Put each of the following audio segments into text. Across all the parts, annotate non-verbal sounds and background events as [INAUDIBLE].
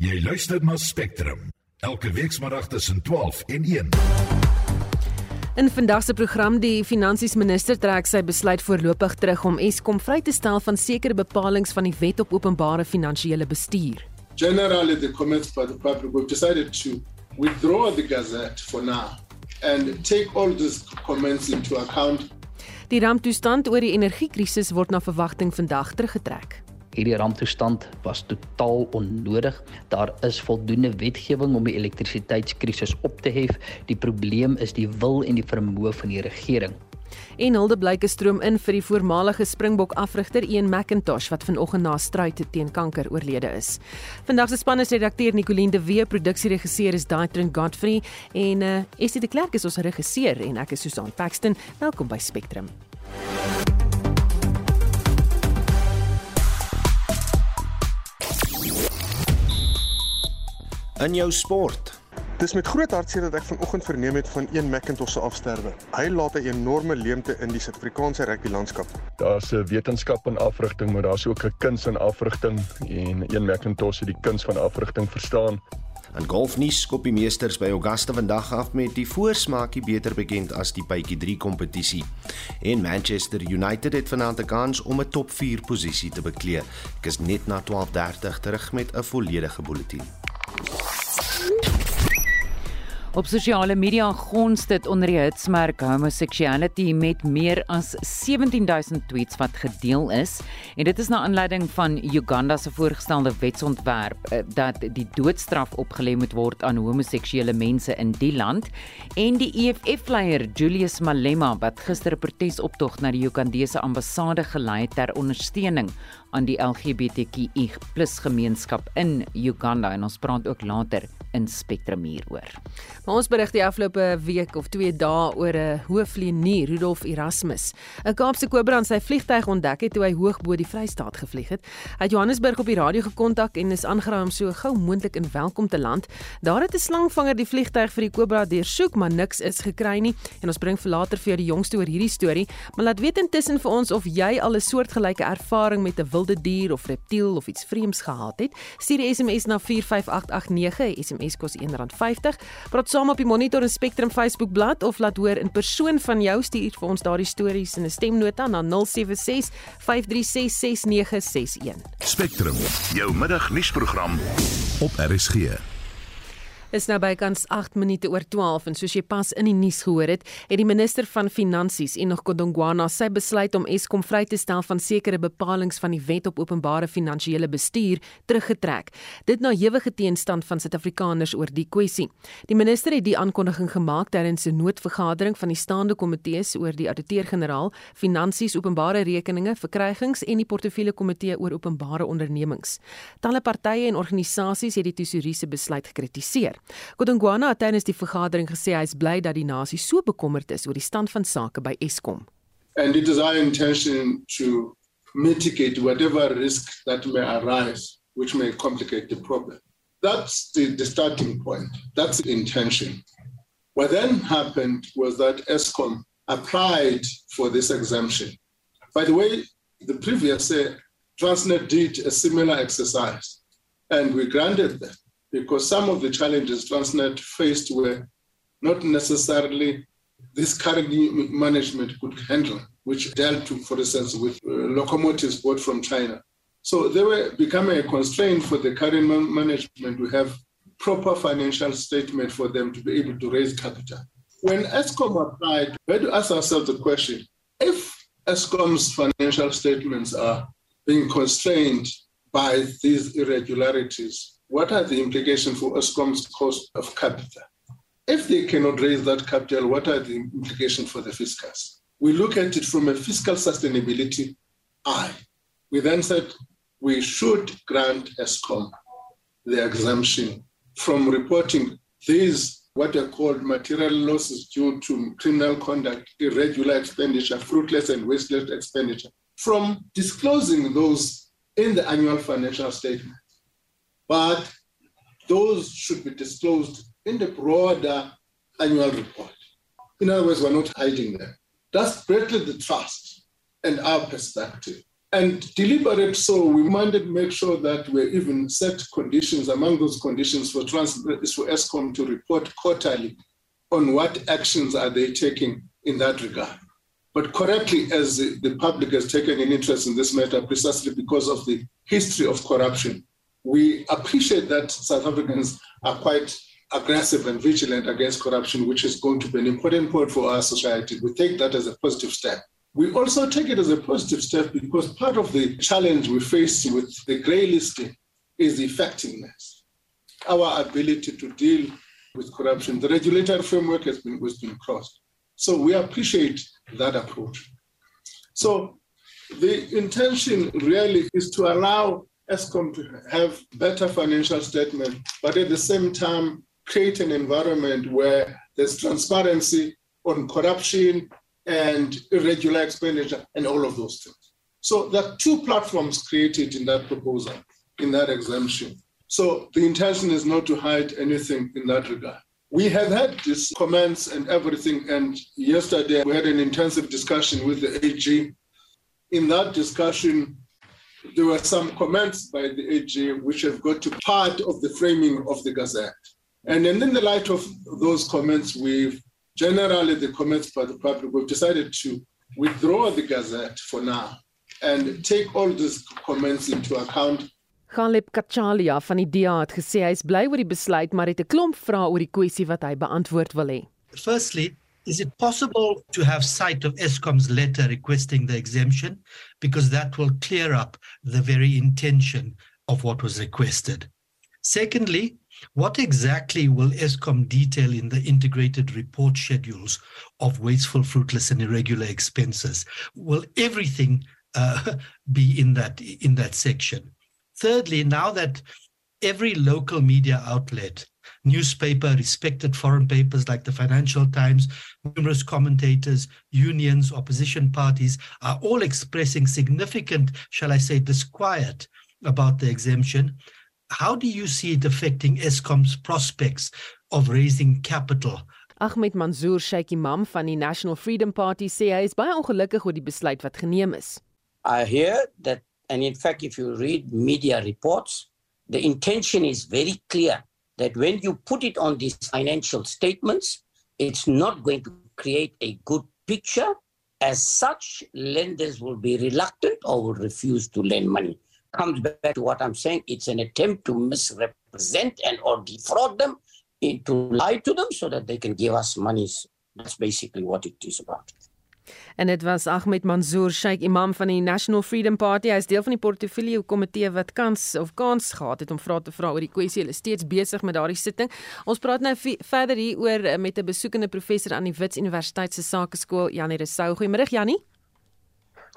Jy luister na Spectrum elke weekmiddag tussen 12 en 1. In vandag se program die finansiesminister trek sy besluit voorlopig terug om Eskom vry te stel van sekere bepalinge van die Wet op Openbare Finansiële Bestuur. Generally the comments by the public we've decided to withdraw the gazette for now and take all these comments into account. Die ramptoestand oor die energiekrisis word na verwagting vandag teruggetrek. Hierdie ramptoestand was totaal onnodig. Daar is voldoende wetgewing om die elektrisiteitskrisis op te hef. Die probleem is die wil en die vermoë van die regering. En Hilde Blyke stroom in vir die voormalige Springbok afrigter Ian McIntosh wat vanoggend na stryd teen kanker oorlede is. Vandag se span is redakteur Nicoline de Wee, produksieregisseur is Daitrin Godfrey en uh, Estie de Klerk is ons regisseur en ek is Susan Paxton. Welkom by Spectrum. In jou sport. Dis met groot hartseer dat ek vanoggend verneem het van een Macintosh se afsterwe. Hy laat 'n enorme leemte in die Suid-Afrikaanse rugby landskap. Daar's 'n wetenskap in afrigting, maar daar's ook 'n kuns in afrigting en een Macintosh het die kuns van afrigting verstaan. In golfnuus skop die meesters by Augusta vandag af met die voorsmaakie beter bekend as die Pytjie 3 kompetisie. En Manchester United het vanaand 'n kans om 'n top 4 posisie te beklee. Ek is net na 12:30 terug met 'n volledige bulletin. Op sosiale media gons dit onder die hitsmerk homoseksuality met meer as 17000 tweets wat gedeel is. En dit is na aanleiding van Uganda se voorgestelde wetsontwerp eh, dat die doodstraf opgelê moet word aan homoseksuele mense in die land. En die EFF-leier Julius Malema wat gister 'n protesoptog na die Ugandese ambassade gelei het ter ondersteuning aan die LGBTQI+ gemeenskap in Uganda en ons praat ook later in Spectrum hieroor. Maar ons berig die afgelope week of 2 dae oor 'n hoofvlieënier, Rudolf Erasmus. 'n Kaapse kobra in sy vliegtyg ontdek het toe hy hoog bo die Vrystaat gevlieg het. Hy het Johannesburg op die radio gekontak en is aangeraai om so gou moontlik in welkom te land. Daar het 'n slangvanger die vliegtyg vir die kobra deursoek, maar niks is gekry nie en ons bring vir later vir jou die jongste oor hierdie storie. Maar laat weet intussen vir ons of jy al 'n soortgelyke ervaring met 'n wilde dier of reptiel of iets vreemds gehad het. Stuur 'n SMS na 45889, SMS kos R1.50. Praat saam op die Monitor en Spectrum Facebook bladsy of laat hoor in persoon van jou stuur vir ons daardie stories in 'n stemnota na 076 536 6961. Spectrum, jou middagnuusprogram op RSG is nou bykans 8 minute oor 12 en soos jy pas in die nuus gehoor het, het die minister van Finansies, Enoch Godongwana, sy besluit om Eskom vry te stel van sekere bepalinge van die Wet op Openbare Finansiële Bestuur teruggetrek. Dit na ewige teenstand van Suid-Afrikaners oor die kwessie. Die minister het die aankondiging gemaak tydens 'n noodvergadering van die staande komitees oor die ouditeur-generaal, finansies, openbare rekeninge, verkrygings en die portefeulje komitee oor openbare ondernemings. Talle partye en organisasies het die tesourier se besluit gekritiseer. Kodongwana het tydens die vergadering gesê hy is bly dat die nasie so bekommerd is oor die stand van sake by Eskom. And it is our intention to mitigate whatever risk that may arise which may complicate the problem. That's the, the starting point. That's the intention. What then happened was that ESCOM applied for this exemption. By the way, the previous uh, Transnet did a similar exercise and we granted them. Because some of the challenges Transnet faced were not necessarily this current management could handle, which dealt, to, for instance, with uh, locomotives bought from China. So they were becoming a constraint for the current man- management to have proper financial statement for them to be able to raise capital. When ESCOM applied, we had to ask ourselves the question, if ESCOM's financial statements are being constrained by these irregularities, what are the implications for ESCOM's cost of capital? If they cannot raise that capital, what are the implications for the fiscals? We look at it from a fiscal sustainability eye. We then said we should grant ESCOM the exemption from reporting these what are called material losses due to criminal conduct, irregular expenditure, fruitless and wasteless expenditure, from disclosing those in the annual financial statement but those should be disclosed in the broader annual report. In other words, we're not hiding them. That's greatly the trust and our perspective And deliberate so, we to make sure that we even set conditions. Among those conditions for trans for ESCOM to report quarterly on what actions are they taking in that regard. But correctly, as the public has taken an interest in this matter precisely because of the history of corruption, we appreciate that South Africans are quite aggressive and vigilant against corruption, which is going to be an important point for our society. We take that as a positive step. We also take it as a positive step because part of the challenge we face with the grey listing is effectiveness, our ability to deal with corruption. The regulatory framework has been, has been crossed. So we appreciate that approach. So the intention really is to allow ESCOM to have better financial statement, but at the same time create an environment where there's transparency on corruption and irregular expenditure and all of those things. So there are two platforms created in that proposal, in that exemption. So the intention is not to hide anything in that regard. We have had these comments and everything, and yesterday we had an intensive discussion with the AG. In that discussion, there were some comments by the AG which have got to part of the framing of the Gazette. And then in the light of those comments, we've generally the comments by the public, we've decided to withdraw the Gazette for now and take all these comments into account. Galip Kachalia van die DA het gesê hy is bly oor die besluit maar het 'n klomp vrae oor die kwessie wat hy beantwoord wil hê. Firstly, is it possible to have sight of Eskom's letter requesting the exemption because that will clear up the very intention of what was requested. Secondly, What exactly will ESCOM detail in the integrated report schedules of wasteful, fruitless, and irregular expenses? Will everything uh, [LAUGHS] be in that in that section? Thirdly, now that every local media outlet, newspaper, respected foreign papers like the Financial Times, numerous commentators, unions, opposition parties are all expressing significant, shall I say, disquiet about the exemption how do you see it affecting Eskom's prospects of raising capital? Ahmed Mansour Sheikh Imam van die National Freedom Party sê hy is baie ongelukkig oor die besluit wat geneem is. I hear that and in fact if you read media reports the intention is very clear that when you put it on these financial statements it's not going to create a good picture as such lenders will be reluctant or will refuse to lend money comes back to what I'm saying. It's an attempt to misrepresent and or defraud them, to lie to them so that they can give us monies. That's basically what it is about. En dit was Ahmed Mansour Sheikh Imam van die National Freedom Party. Hy is deel van die portefeulje komitee wat kans of kans gehad het om vrae te vra oor die kwessie. Hulle is steeds besig met daardie sitting. Ons praat nou verder hier oor eh, met 'n besoekende professor aan die Wits Universiteit se Sakeskool, Janie Resou. Goeiemôre Janie.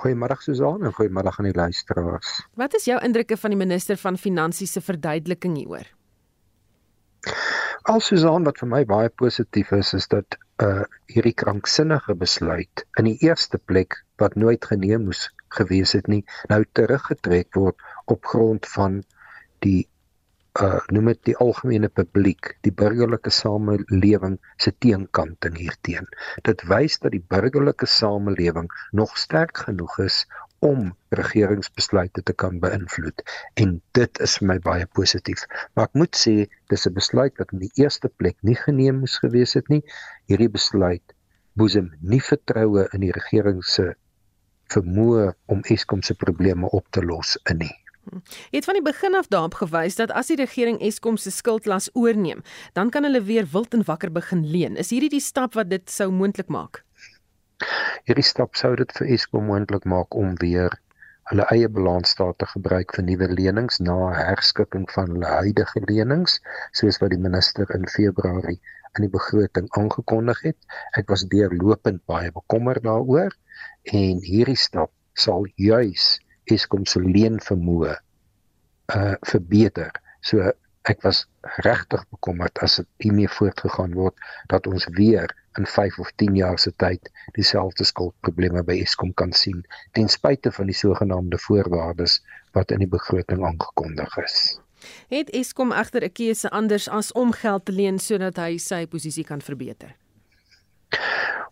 Goeiemôre Susan en goeiemôre aan die luisteraars. Wat is jou indrukke van die minister van Finansies se verduideliking hieroor? Al Susan wat vir my baie positief is is dat uh hierdie kranksinnige besluit in die eerste plek wat nooit geneem moes gewees het nie nou teruggetrek word op grond van die uh noem dit die algemene publiek, die burgerlike samelewing se teenkanting hierteen. Dit wys dat die burgerlike samelewing nog sterk genoeg is om regeringsbesluite te kan beïnvloed en dit is vir my baie positief. Maar ek moet sê dis 'n besluit wat in die eerste plek nie geneem moes gewees het nie. Hierdie besluit boesem nie vertroue in die regering se vermoë om Eskom se probleme op te los in nie. Jy het van die begin af daarop gewys dat as die regering Eskom se skuldlas oorneem, dan kan hulle weer wild en wakker begin leen. Is hierdie die stap wat dit sou moontlik maak? Hierdie stap sou dit vir Eskom moontlik maak om weer hulle eie balansstaat te gebruik vir nuwe lenings na herskikking van hulle huidige lenings, soos wat die minister in Februarie in die begroting aangekondig het. Ek was deurlopend baie bekommerd daaroor en hierdie stap sal juis Eskom se leenvermoë uh verbeter. So ek was regtig bekommerd as dit hiermee voortgegaan word dat ons weer in 5 of 10 jaar se tyd dieselfde skuldprobleme by Eskom kan sien ten spyte van die sogenaamde voorwaardes wat in die begroting aangekondig is. Het Eskom egter 'n keuse anders as om geld te leen sodat hy sy posisie kan verbeter?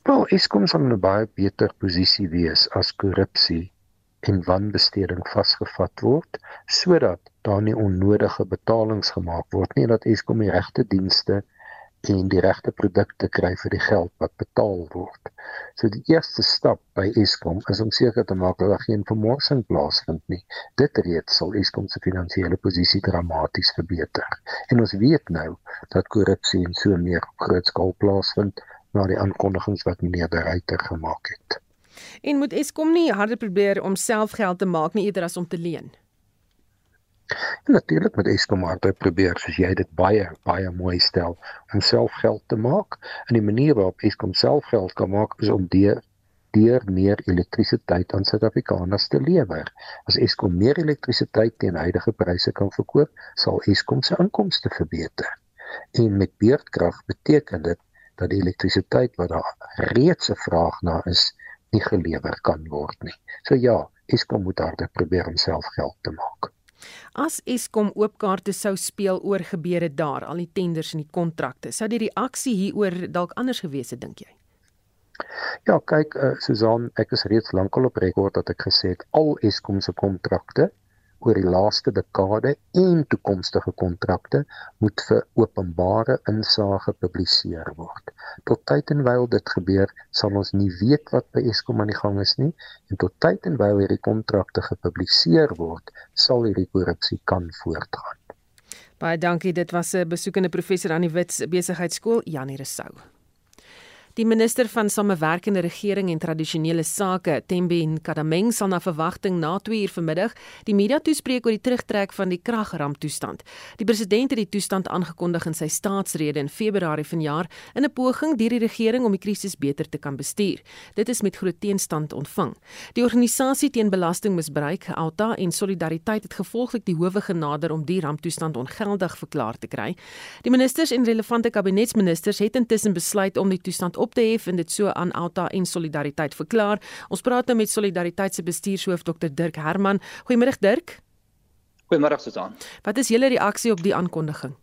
Wel, Eskom sal in 'n baie beter posisie wees as korrupsie en wanbesteding vasgevat word sodat daar nie onnodige betalings gemaak word nie dat Eskom die regte dienste en die regte produkte kry vir die geld wat betaal word. So die eerste stap by Eskom is om seker te maak dat daar geen vermorsing plaasvind nie. Dit reeds sal Eskom se finansiële posisie dramaties verbeter. En ons weet nou dat korrupsie en so meer op groot skaal plaasvind na die aankondigings wat meneer De Ruyter gemaak het. En moet Eskom nie harder probeer om self geld te maak nie eerder as om te leen? En natuurlik met Eskom altyd probeer soos jy dit baie baie mooi stel om self geld te maak. En die manier waarop Eskom self geld kan maak is om deur deur meer elektrisiteit aan Suid-Afrikaners te lewer. As Eskom meer elektrisiteit teen huidige pryse kan verkoop, sal Eskom se inkomste verbeter. En met beurtkrag beteken dit dat die elektrisiteit wat daar reeds 'n vraag na is, nie gelewer kan word nie. So ja, Eskom moet harder probeer om self geld te maak. As Eskom oopkaarte sou speel oor gebeure daar, al die tenders en die kontrakte, sou die reaksie hieroor dalk anders gewees het dink jy? Ja, kyk, uh, Susan, ek is reeds lankal op rekord dat ek gesê het al Eskom se kontrakte oor die laaste dekade en toekomstige kontrakte moet vir openbare insage gepubliseer word. Tot tyd en wyl dit gebeur, sal ons nie weet wat by Eskom aan die gang is nie en tot tyd en wyl hierdie kontrakte gepubliseer word, sal hierdie korrupsie kan voortgaan. Baie dankie, dit was 'n besoekende professor aan die Wits Besigheidsskool, Janie Resou. Die minister van Samewerkende Regering en Tradisionele Sake, Thembi Nkadameng, sal na verwagting na 2 uur vanmiddag die media toespreek oor die terugtrek van die kragramptoestand. Die president het die toestand aangekondig in sy staatsrede in Februarie vanjaar in 'n poging deur die regering om die krisis beter te kan bestuur. Dit is met groot teenstand ontvang. Die organisasie teen belastingmisbruik, Alta en Solidariteit het gevolglik die howe genader om die ramptoestand ongeldig verklaar te kry. Die ministers en relevante kabinetsministers het intussen besluit om die toestand op te hef en dit so aan Alta en Solidariteit verklaar. Ons praat nou met Solidariteit se bestuurshoof Dr Dirk Herman. Goeiemôre Dirk. Goeiemôre Susan. Wat is julle reaksie op die aankondiging?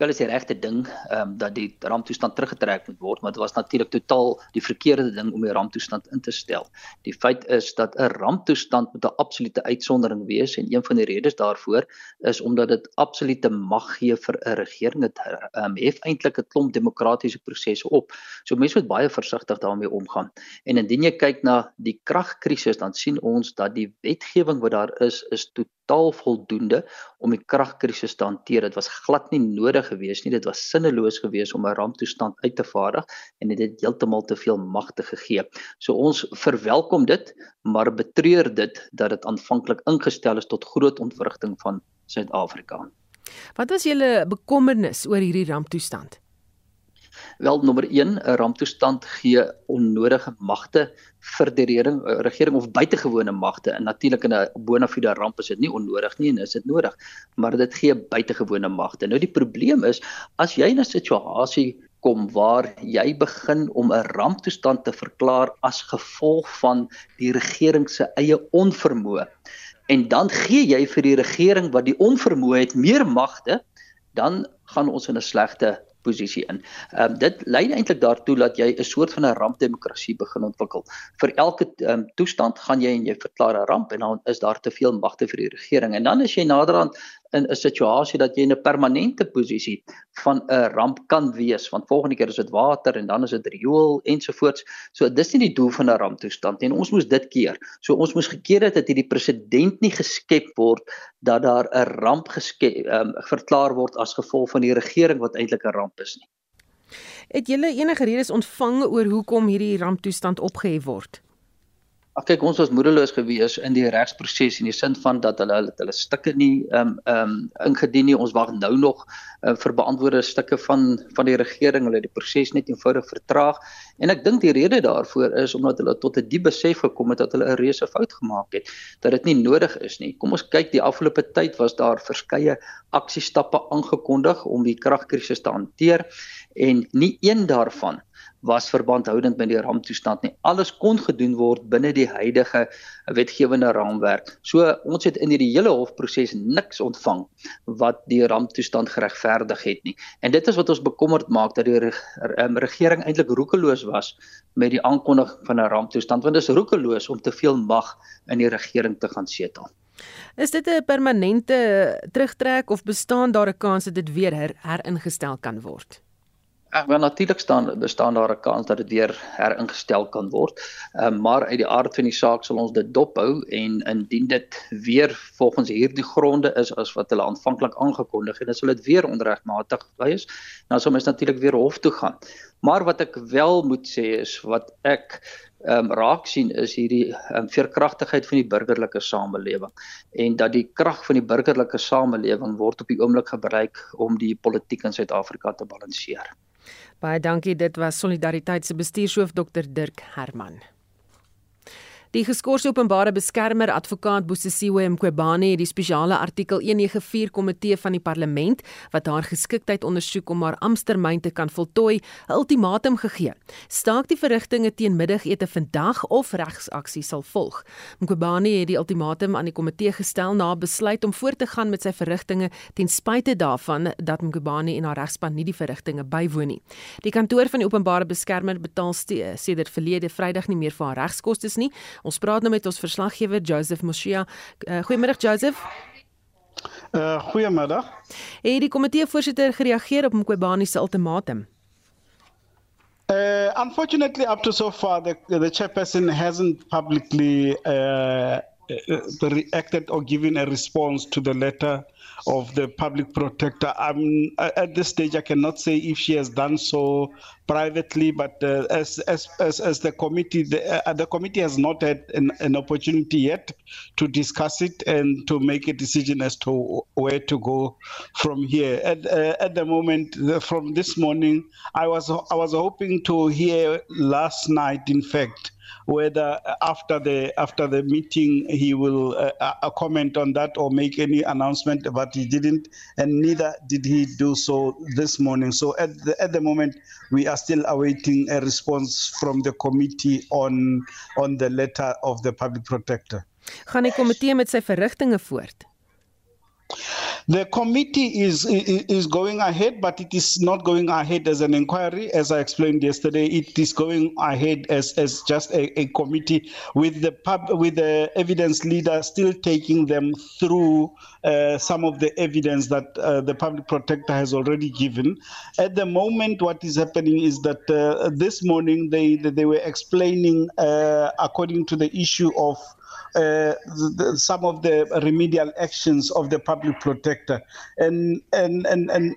Wel is die regte ding ehm um, dat die ramptoestand teruggetrek moet word, maar dit was natuurlik totaal die verkeerde ding om die ramptoestand in te stel. Die feit is dat 'n ramptoestand moet 'n absolute uitsondering wees en een van die redes daarvoor is omdat dit absolute mag gee vir 'n regering. Dit ehm um, hef eintlik 'n klomp demokratiese prosesse op. So mense moet baie versigtig daarmee omgaan. En indien jy kyk na die kragkrisis, dan sien ons dat die wetgewing wat daar is is totaal voldoende om die kragkrisis te hanteer. Dit was glad nie nodig gewees nie. Dit was sinneloos geweest om 'n ramptoestand uit te vaardig en dit het heeltemal te veel magte gegee. So ons verwelkom dit, maar betreur dit dat dit aanvanklik ingestel is tot groot ontwrigting van Suid-Afrika. Wat was julle bekommernis oor hierdie ramptoestand? Wel nommer 1, 'n ramptoestand gee onnodige magte vir die regering, eh, regering of buitengewone magte. En natuurlik in 'n bona fide ramp is dit nie onnodig nie en is dit nodig, maar dit gee buitengewone magte. Nou die probleem is as jy in 'n situasie kom waar jy begin om 'n ramptoestand te verklaar as gevolg van die regering se eie onvermoë en dan gee jy vir die regering wat die onvermoë het meer magte dan gaan ons in 'n slegte posisie in. Ehm um, dit lei eintlik daartoe dat jy 'n soort van 'n rampdemokrasie begin ontwikkel. Vir elke ehm um, toestand gaan jy en jy verklaar 'n ramp en dan is daar te veel magte vir die regering en dan is jy naderhand in 'n situasie dat jy in 'n permanente posisie van 'n ramp kan wees want volgende keer is dit water en dan is dit riool ensovoorts. So dis nie die doel van 'n ramptoestand en ons moes dit keer. So ons moes gekeer het dat hierdie president nie geskep word dat daar 'n ramp geskep um, verklaar word as gevolg van die regering wat eintlik 'n ramp is nie. Het julle enige redes ontvang oor hoekom hierdie ramptoestand opgehef word? Ag kyk ons was moedeloos gewees in die regsproses in die sin van dat hulle hulle, hulle stukke nie ehm um, ehm um, ingedien nie. Ons wag nou nog uh, vir beantwoorde stukke van van die regering. Hulle het die proses net eenvoudig vertraag. En ek dink die rede daarvoor is omdat hulle tot 'n diep besef gekom het dat hulle 'n reuse fout gemaak het, dat dit nie nodig is nie. Kom ons kyk, die afgelope tyd was daar verskeie aksiestappe aangekondig om die kragkrisis te hanteer en nie een daarvan was verbandhoudend met die ramptoestand nie. Alles kon gedoen word binne die huidige wetgewende raamwerk. So ons het in hierdie hele hofproses niks ontvang wat die ramptoestand geregverdig het nie. En dit is wat ons bekommerd maak dat die ehm, regering eintlik roekeloos was met die aankondiging van 'n ramptoestand want dit is roekeloos om te veel mag in die regering te gaan setel. Is dit 'n permanente terugtrek of bestaan daar 'n kans dat dit weer her, heringestel kan word? Ek wil natuurlik staan bestaan daar 'n kans dat dit weer heringestel kan word. Ehm uh, maar uit die aard van die saak sal ons dit dophou en indien dit weer volgens hierdie gronde is as wat hulle aanvanklik aangekondig het, dan sal dit weer onregmatig wees. Dan sal ons natuurlik weer hof toe gaan. Maar wat ek wel moet sê is wat ek ehm um, raak sien is hierdie um, veerkragtigheid van die burgerlike samelewing en dat die krag van die burgerlike samelewing word op die oomblik gebruik om die politiek in Suid-Afrika te balanseer. Baie dankie, dit was Solidariteit se bestuurshoof Dr Dirk Herman. Die geskorse openbare beskermer advokaat Bosisiwe Mqobane het die spesiale artikel 194 komitee van die parlement wat haar geskiktheid ondersoek om haar amptetermyn te kan voltooi, 'n ultimatum gegee. Staak die verrigtinge teen middagete vandag of regsaksie sal volg. Mqobane het die ultimatum aan die komitee gestel na besluit om voort te gaan met sy verrigtinge ten spyte daarvan dat Mqobane en haar regspan nie die verrigtinge bywoon nie. Die kantoor van die openbare beskermer betaal sedert verlede Vrydag nie meer vir haar regskoste nie. Ons praat nou met ons verslaggewer Joseph Moshia. Uh, goeiemiddag Joseph. Uh goeiemiddag. Het die komitee voorsitter gereageer op Mqobani se ultimatum? Uh unfortunately up to so far the the chairperson hasn't publicly uh, uh reacted or given a response to the letter of the public protector. I'm, at this stage, I cannot say if she has done so privately, but uh, as, as, as, as, the committee, the, uh, the committee has not had an, an, opportunity yet to discuss it and to make a decision as to where to go from here. At, uh, at the moment, from this morning, I was I was hoping to hear last night, in fact whether after the after the meeting he will uh, uh, comment on that or make any announcement, but he didn't, and neither did he do so this morning. So at the, at the moment, we are still awaiting a response from the committee on on the letter of the public protector. Gaan die komitee met sy verrigtinge voort? The committee is, is going ahead, but it is not going ahead as an inquiry, as I explained yesterday. It is going ahead as, as just a, a committee with the pub, with the evidence leader still taking them through uh, some of the evidence that uh, the public protector has already given. At the moment, what is happening is that uh, this morning they they were explaining uh, according to the issue of uh, the, some of the remedial actions of the public protector. And, and, and, and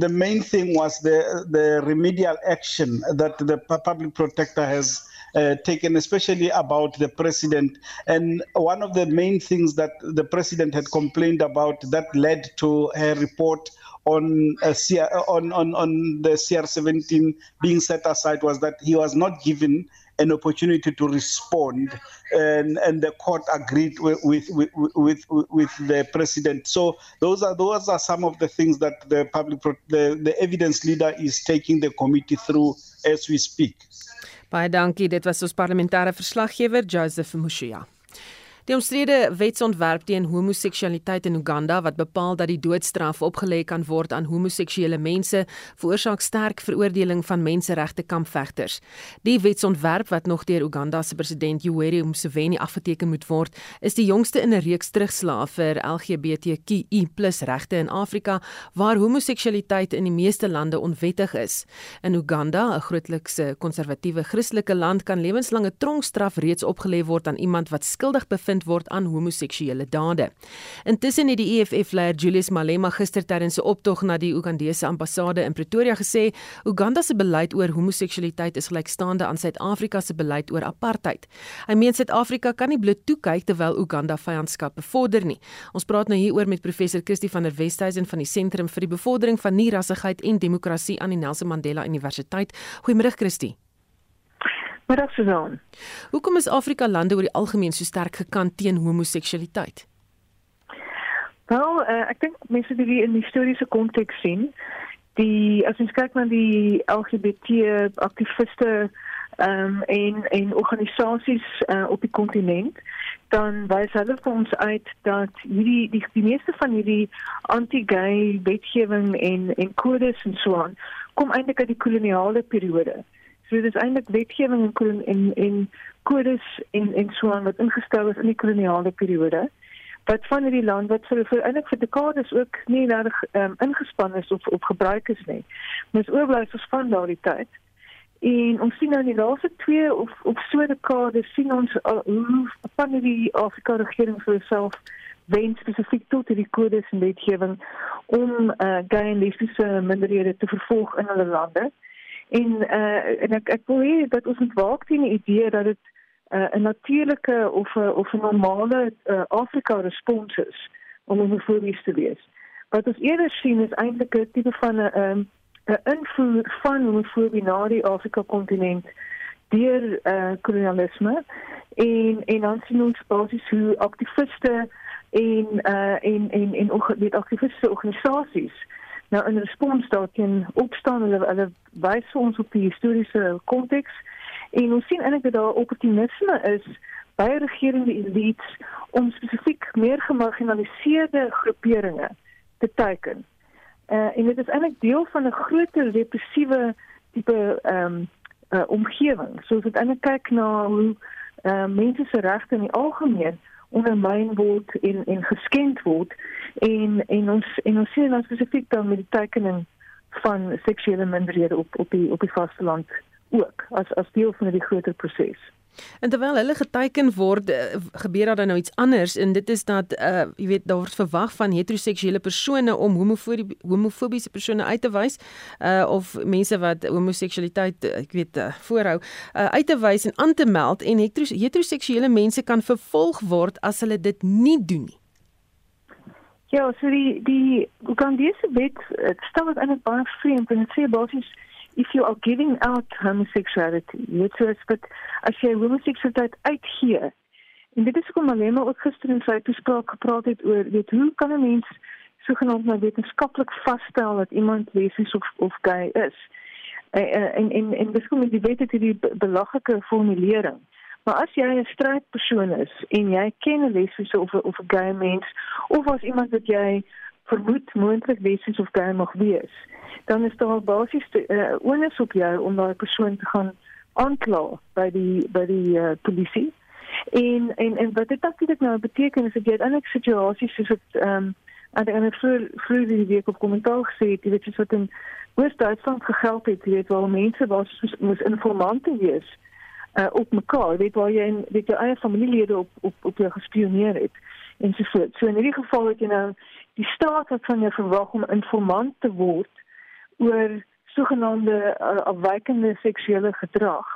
the main thing was the, the remedial action that the public protector has uh, taken, especially about the president. And one of the main things that the president had complained about that led to her report on, uh, CR, on, on, on the CR17 being set aside was that he was not given an opportunity to respond, and, and the court agreed with, with, with, with, with the president. So those are those are some of the things that the public the, the evidence leader is taking the committee through as we speak. Baie dankie. Dit was ons parlementêre verslaggewer Joseph Mushia. Die omstrede wetsontwerp teen homoseksualiteit in Uganda wat bepaal dat die doodstraf opgelê kan word aan homoseksuele mense, veroorsaak sterk veroordeling van menseregte kampvegters. Die wetsontwerp wat nog deur Uganda se president Yoweri Museveni afgeteken moet word, is die jongste in 'n reeks terugslae vir LGBTQI+ regte in Afrika waar homoseksualiteit in die meeste lande onwettig is. In Uganda, 'n grootlikse konservatiewe Christelike land, kan lewenslange tronkstraf reeds opgelê word aan iemand wat skuldig bevind bevind word aan homoseksuele dade. Intussen het die EFF-leier Julius Malema gister tydens 'n optog na die Ugandese ambassade in Pretoria gesê Uganda se beleid oor homoseksualiteit is gelykstaande aan Suid-Afrika se beleid oor apartheid. Hy meen Suid-Afrika kan nie bloot toe kyk terwyl Uganda vyandskap bevorder nie. Ons praat nou hieroor met professor Christie van der Westhuizen van die Sentrum vir die Bevordering van Nie-rassigheid en Demokrasie aan die Nelson Mandela Universiteit. Goeiemôre Christie. Middag Susan. Hoekom is Afrika lande oor die algemeen so sterk gekant teen homoseksualiteit? Wel, uh, ek dink mense moet dit in historiese konteks sien. die as ons kyk na die LGBT aktiviste ehm um, en en organisasies uh, op die kontinent dan wys hulle vir ons uit dat hierdie die, die meeste van hierdie anti-gay wetgewing en en kodes en so aan kom eintlik uit die koloniale periode. So dit is eintlik wetgewing en en en kodes en en so aan wat ingestel is in die koloniale periode wat van hierdie land wat vir vir eintlik vir dekades ook nie reg um, ingespan is of op gebruik is nie. Mens oorblyf van daardie tyd. En ons sien nou in die laaste 2 of of so dekades sien ons uh, hoe van die Afrika regering vir self wen spesifiek tot die kodes en wetgewing om uh, gay en lesbiese minderhede te vervolg in hulle lande. En uh, en ek ek wil hê dat ons moet waak teen die idee dat dit uh, 'n natuurlike of 'n of 'n normale uh, Afrika respons is om homofobies te wees. Wat ons eerder sien is eintlik 'n tipe van 'n um, 'n invloed van homofobie na die Afrika kontinent deur uh, kolonialisme en en dan sien ons basies hoe aktiviste en uh, en en en die aktiviste organisasies nou in respons daarteen opstaan hulle hulle wys ons op die historiese konteks En ons sien eintlik dat daar opportunisme is by regerende elites om spesifiek meer gemarginaliseerde groeperinge te teiken. Uh, en dit is eintlik deel van 'n groter repressiewe tipe ehm um, uh, omgewing. So as dit eintlik kyk na hoe uh, mense se regte in die algemeen ondermyn word en en geskend word en en ons en ons sien dan spesifiek dan met die tekening van seksuele minderhede op op die op die vasteland ook as as deel van die groter proses. En terwyl hulle geteken word, eh, gebeur daar dan nou iets anders en dit is dat uh jy weet daar word verwag van heteroseksuele persone om homofobie homofobiese persone uit te wys uh of mense wat homoseksualiteit ek weet uh, voorhou uh uit te wys en aan te meld en heteroseksuele mense kan vervolg word as hulle dit nie doen nie. Ja, so die die Ugandese wet stel dit eintlik baie vreemd en dit sê basies if you are giving out homosexuality, jy sê dit as jy homoseksualiteit uitgee. En dit is hoekom alleen maar ook gister in sy toespraak gepraat het oor weet hoe kan 'n mens sogenaamd nou wetenskaplik vasstel dat iemand lesbies of of gay is. En en en, en dis kom die wet het die belaglike formulering. Maar as jy 'n strydpersoon is en jy ken 'n lesbiese of of 'n gay mens of as iemand wat jy vermoed moontlik lesbies of gay mag wees, dan is daar basies uh, onus op jou om daai persoon te gaan aankla by die by die uh, polisie. En en en wat dit natuurlik nou beteken is dat jy eintlik situasies soos dit ehm um, en en vir vir die week op kommentaar gesê het, jy weet jy wat in Oos-Duitsland gegeld het, jy weet waar mense was moes informante wees uh, op mekaar, weet waar jy en weet jou eie familielede op op op jou gespioneer het en so voort. So in hierdie geval het jy nou die staat wat van jou verwag om informant te word oor sogenaamde uh, afwykende seksuele gedrag.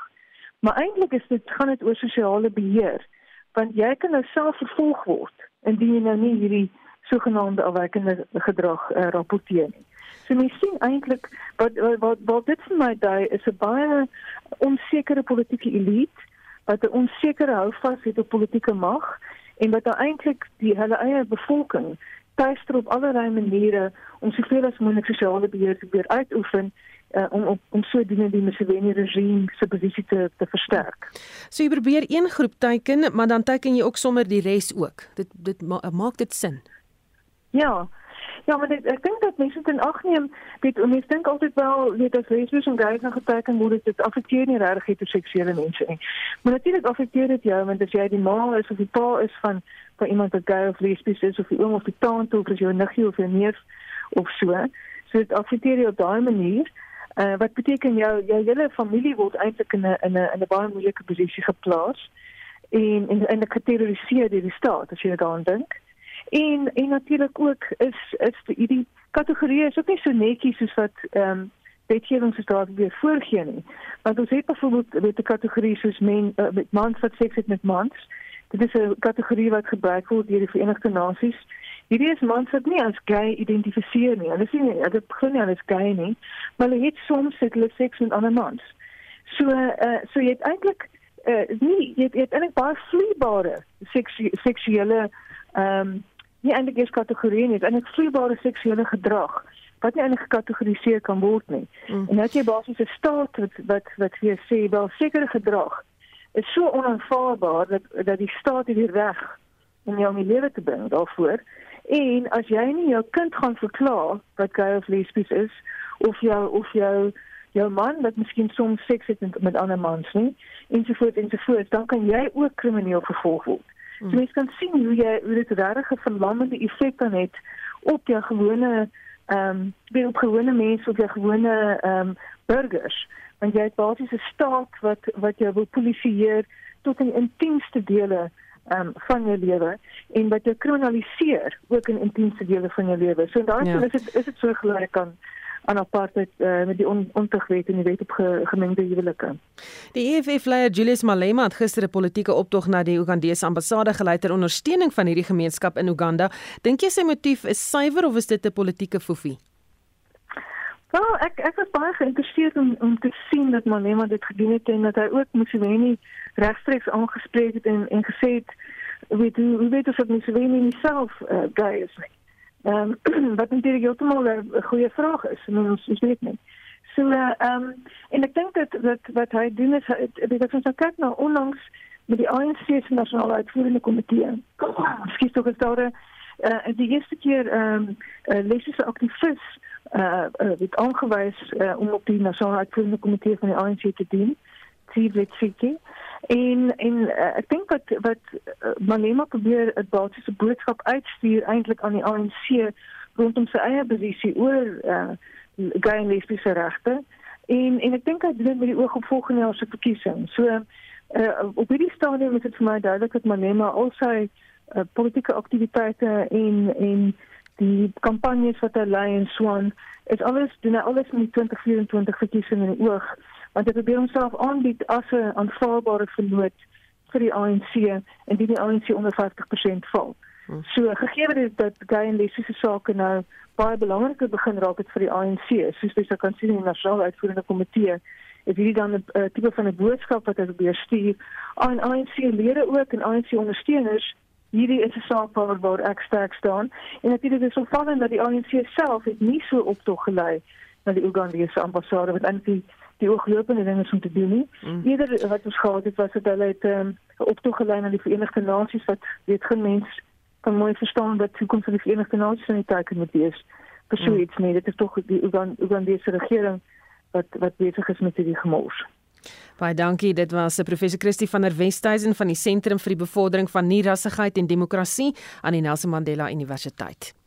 Maar eintlik is dit gaan dit oor sosiale beheer want jy kan nou self vervolg word indien jy nou nie hierdie sogenaamde afwykende gedrag uh, rapporteer nie. So mens sien eintlik wat wat wat dit vir my dui is 'n baie onsekere politieke elite wat 'n onsekere houvas het op politieke mag en wat eintlik die hulle eie bevolking tuister op allerlei maniere om soveel as moontlik sosiale beheer te probeer uitoefen uh, om om om sodoende die Museveni regime se posisie te te versterk. So jy probeer een groep teiken, maar dan teiken jy ook sommer die res ook. Dit dit ma maak dit sin. Ja. Ja, maar dit, ek dink dat mense dit agneem, weet mense dink altyd wel weet as lesbies en gays nog geteken word dit affekteer nie regtig heteroseksuele mense nie. Maar natuurlik affekteer dit jou want as jy die ma is of die pa is van van iemand wat gay of lesbies is of die oom of die tante of 'n niggie of 'n neef of so. So dit affekteer jou op daai manier. Uh wat beteken jou jou hele familie word eintlik in 'n in 'n in 'n baie moeilike posisie geplaas en en en geterroriseer deur die staat as jy daaraan dink. En en natuurlik ook is is die hierdie kategorie is ook nie so netjies soos wat ehm um, wetgewing se daar weer voorgee nie. Want ons het byvoorbeeld met 'n kategorie soos men uh, met mans wat seks het met mans. Dit is 'n kategorie wat gebruik word deur die Verenigde Nasies Hierdie is mans wat nie as gay identifiseer nie. Hulle sê nie hulle begin nie as gay nie, maar hulle het soms het hulle seks met ander mans. So uh so jy het eintlik uh nie jy het, het eintlik baie vloeibare seksu seksuele ehm um, nie eintlik is kategorieë nie, eintlik vloeibare seksuele gedrag wat nie eintlik gekategoriseer kan word nie. Mm. En dit is basies 'n staat wat wat wat vir sê wel sekere gedrag is so onaanvaarbaar dat dat die staat hier reg om jou in die lewe te bring daarvoor. En as jy nie jou kind gaan verklaar wat gay of lesbies is of jou of jou jou man wat miskien soms seks het met, met ander mans nie ensovoorts ensovoorts dan kan jy ook krimineel vervolg word. Mm. So jy kan sien hoe jy hoe dit regtig 'n verlammende effek kan hê op jou gewone ehm um, op gewone mense of jou gewone ehm um, burgers. Want jy het basies 'n staat wat wat jou wil polisieer tot in intiemste dele um, van jou lewe en wat jou kriminaliseer ook in intiemste dele van jou lewe. So daarom ja. is dit is dit so gelyk aan aan apartheid uh, met die on, ontugwet en die wet op ge, gemengde huwelike. Die EFF leier Julius Malema het gister 'n politieke optog na die Ugandese ambassade gelei ter ondersteuning van hierdie gemeenskap in Uganda. Dink jy sy motief is suiwer of is dit 'n politieke foefie? Wel, ek ek was baie geïnteresseerd om om te sien dat Malema dit gedoen het en dat hy ook Museveni regstreeks aangespreek het en en gesê het weet hoe weet of Museveni nie self uh, gay is nie. Ehm um, [CLEARS THROAT] wat natuurlik heeltemal 'n goeie vraag is, en ons ons weet nie. So ehm uh, um, en ek dink dat dat wat hy doen is dit is ons nou kyk na onlangs met die ANC se nasionale uitvoerende komitee. Skiet tog gestaan uh, die eerste keer ehm um, uh, lesbische activist uh, uh, werd aangewezen uh, om op die Nationale Uitvoerende Comité van de ANC te dienen. Tivlet Fiki. En, en uh, ik denk wat, wat uh, Malema probeert het basisse boodschap uitsturen eindelijk aan de ANC rondom zijn eigen positie over uh, gay en lesbische rechten. En, en ik denk dat dit met die oog op volgende jaar verkiezing. So, uh, op die stadium is het voor mij duidelijk dat Malema al zijn uh, politieke activiteiten en, en die campagnes wat hy lei en Swan is alles doen hy alles met 2024 verkiesing in die oog want hy probeer homself aanbied as 'n aanvaarbare vernoot vir die ANC en die die ANC onder 50% val. Hmm. So gegee dit dat gay en lesbiese sake nou baie belangriker begin raak het vir die ANC, soos jy kan sien in die nasionale uitvoerende komitee is hierdie dan 'n uh, tipe van 'n boodskap wat hy probeer stuur aan ANC lede ook en ANC ondersteuners hierdie is 'n saak waar waar ek sterk staan en natuurlik is opvallend dat die ANC self het nie so optog gelei na die Ugandese ambassade wat eintlik die, die ooglopende ding is om te doen nie. Mm. Eerder wat ons gehad het was dat hulle het ehm, 'n um, optog gelei na die Verenigde Nasies wat weet geen mens kan mooi verstaan die toekoms van die Verenigde Nasies in die teken moet wees. So mm. iets nie, dit is tog die Ugandese regering wat wat besig is met hierdie gemors. Baie dankie. Dit was 'n professor Christie van der Westhuizen van die Sentrum vir die Bevordering van Nierassigheid en Demokrasie aan die Nelson Mandela Universiteit.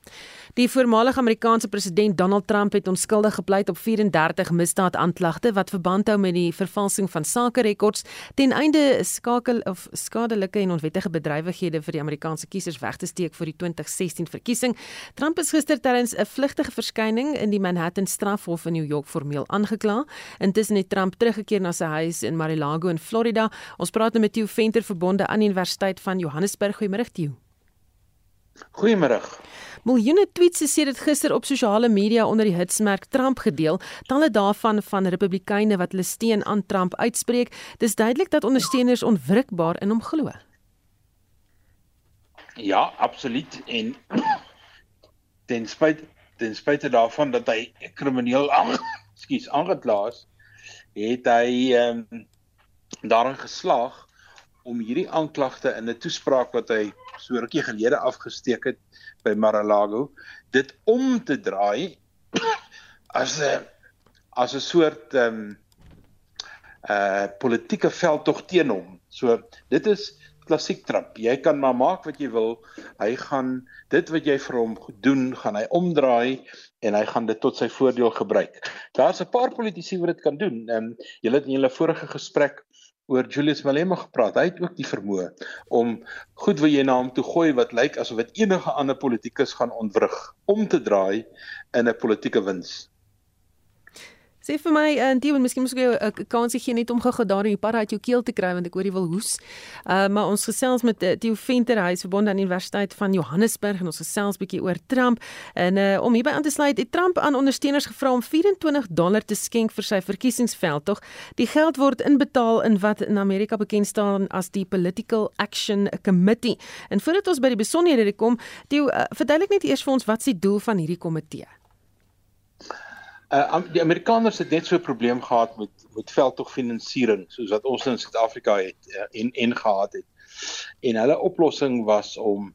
Die voormalige Amerikaanse president Donald Trump het onskuldig gepleit op 34 misdaadaanklagte wat verband hou met die vervalsing van sakerekords ten einde skakel of skadelike en onwettige bedrywighede vir die Amerikaanse kiesers weg te steek vir die 2016 verkiesing. Trump is gister tydens 'n vlugtige verskyning in die Manhattan strafhof in New York formeel aangekla. Intussen het Trump teruggekeer na sy huis in Mar-a-Lago in Florida. Ons praat nou met Theo Venter verbonde aan die Universiteit van Johannesburg. Goeiemôre Theo. Goeiemôre. Miljoene tweets is sedert gister op sosiale media onder die hitsmerk Trump gedeel, talle daarvan van Republikeine wat hulle steun aan Trump uitspreek. Dis duidelik dat ondersteuners onwrikbaar in hom glo. Ja, absoluut en ten spyte ten spyte daarvan dat hy krimineel ekskuus [LAUGHS] aangekla is, het hy ehm um, daarin geslaag om hierdie aanklagte in 'n toespraak wat hy so rukkie gelede afgesteek het by Mar-a-Lago dit om te draai [COUGHS] as 'n as 'n soort ehm um, uh politieke veldtog teen hom. So dit is klassiek Trump. Jy kan maar maak wat jy wil. Hy gaan dit wat jy vir hom doen, gaan hy omdraai en hy gaan dit tot sy voordeel gebruik. Daar's 'n paar politici wat dit kan doen. Ehm um, julle het in julle vorige gesprek oor Julius Malema gepraat. Hy het ook die vermoë om goed wat jy na hom toe gooi wat lyk asof dit enige ander politikus gaan ontwrig om te draai in 'n politieke wins. Sê vir my en uh, Theo, miskien moet ek 'n kansie gee net om gou daar in die pad uit jou keel te kry want ek hoor jy wil hoes. Uh maar ons gesels met uh, Theo Venter, hy is verbonde aan die Universiteit van Johannesburg en ons gesels bietjie oor Trump. En uh om hierby aan te sluit, het Trump aan ondersteuners gevra om 24 dollar te skenk vir sy verkiesingsveld, tog. Die geld word inbetaal in wat in Amerika bekend staan as die Political Action Committee. En voordat ons by die besonderhede kom, Theo, uh, verduidelik net eers vir ons wat se doel van hierdie komitee. Uh die Amerikaners het net so 'n probleem gehad met met veldtogfinansiering soos wat ons in Suid-Afrika het uh, en en gehad het. En hulle oplossing was om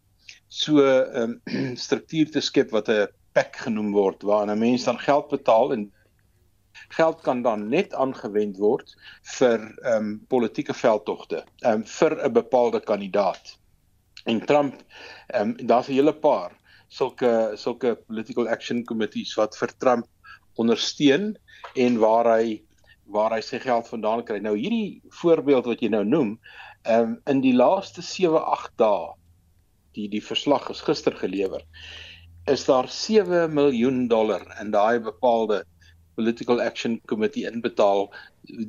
so 'n um, [CLEARS THROAT] struktuur te skep wat 'n PEC genoem word waar 'n mens dan geld betaal en geld kan dan net aangewend word vir ehm um, politieke veldtogte, ehm um, vir 'n bepaalde kandidaat. En Trump ehm um, daar's 'n hele paar sulke sulke political action committees wat vir Trump ondersteun en waar hy waar hy sy geld vandaan kry. Nou hierdie voorbeeld wat jy nou noem, ehm um, in die laaste 7-8 dae die die verslag is gister gelewer is daar 7 miljoen dollar in daai bepaalde political action committee inbetaal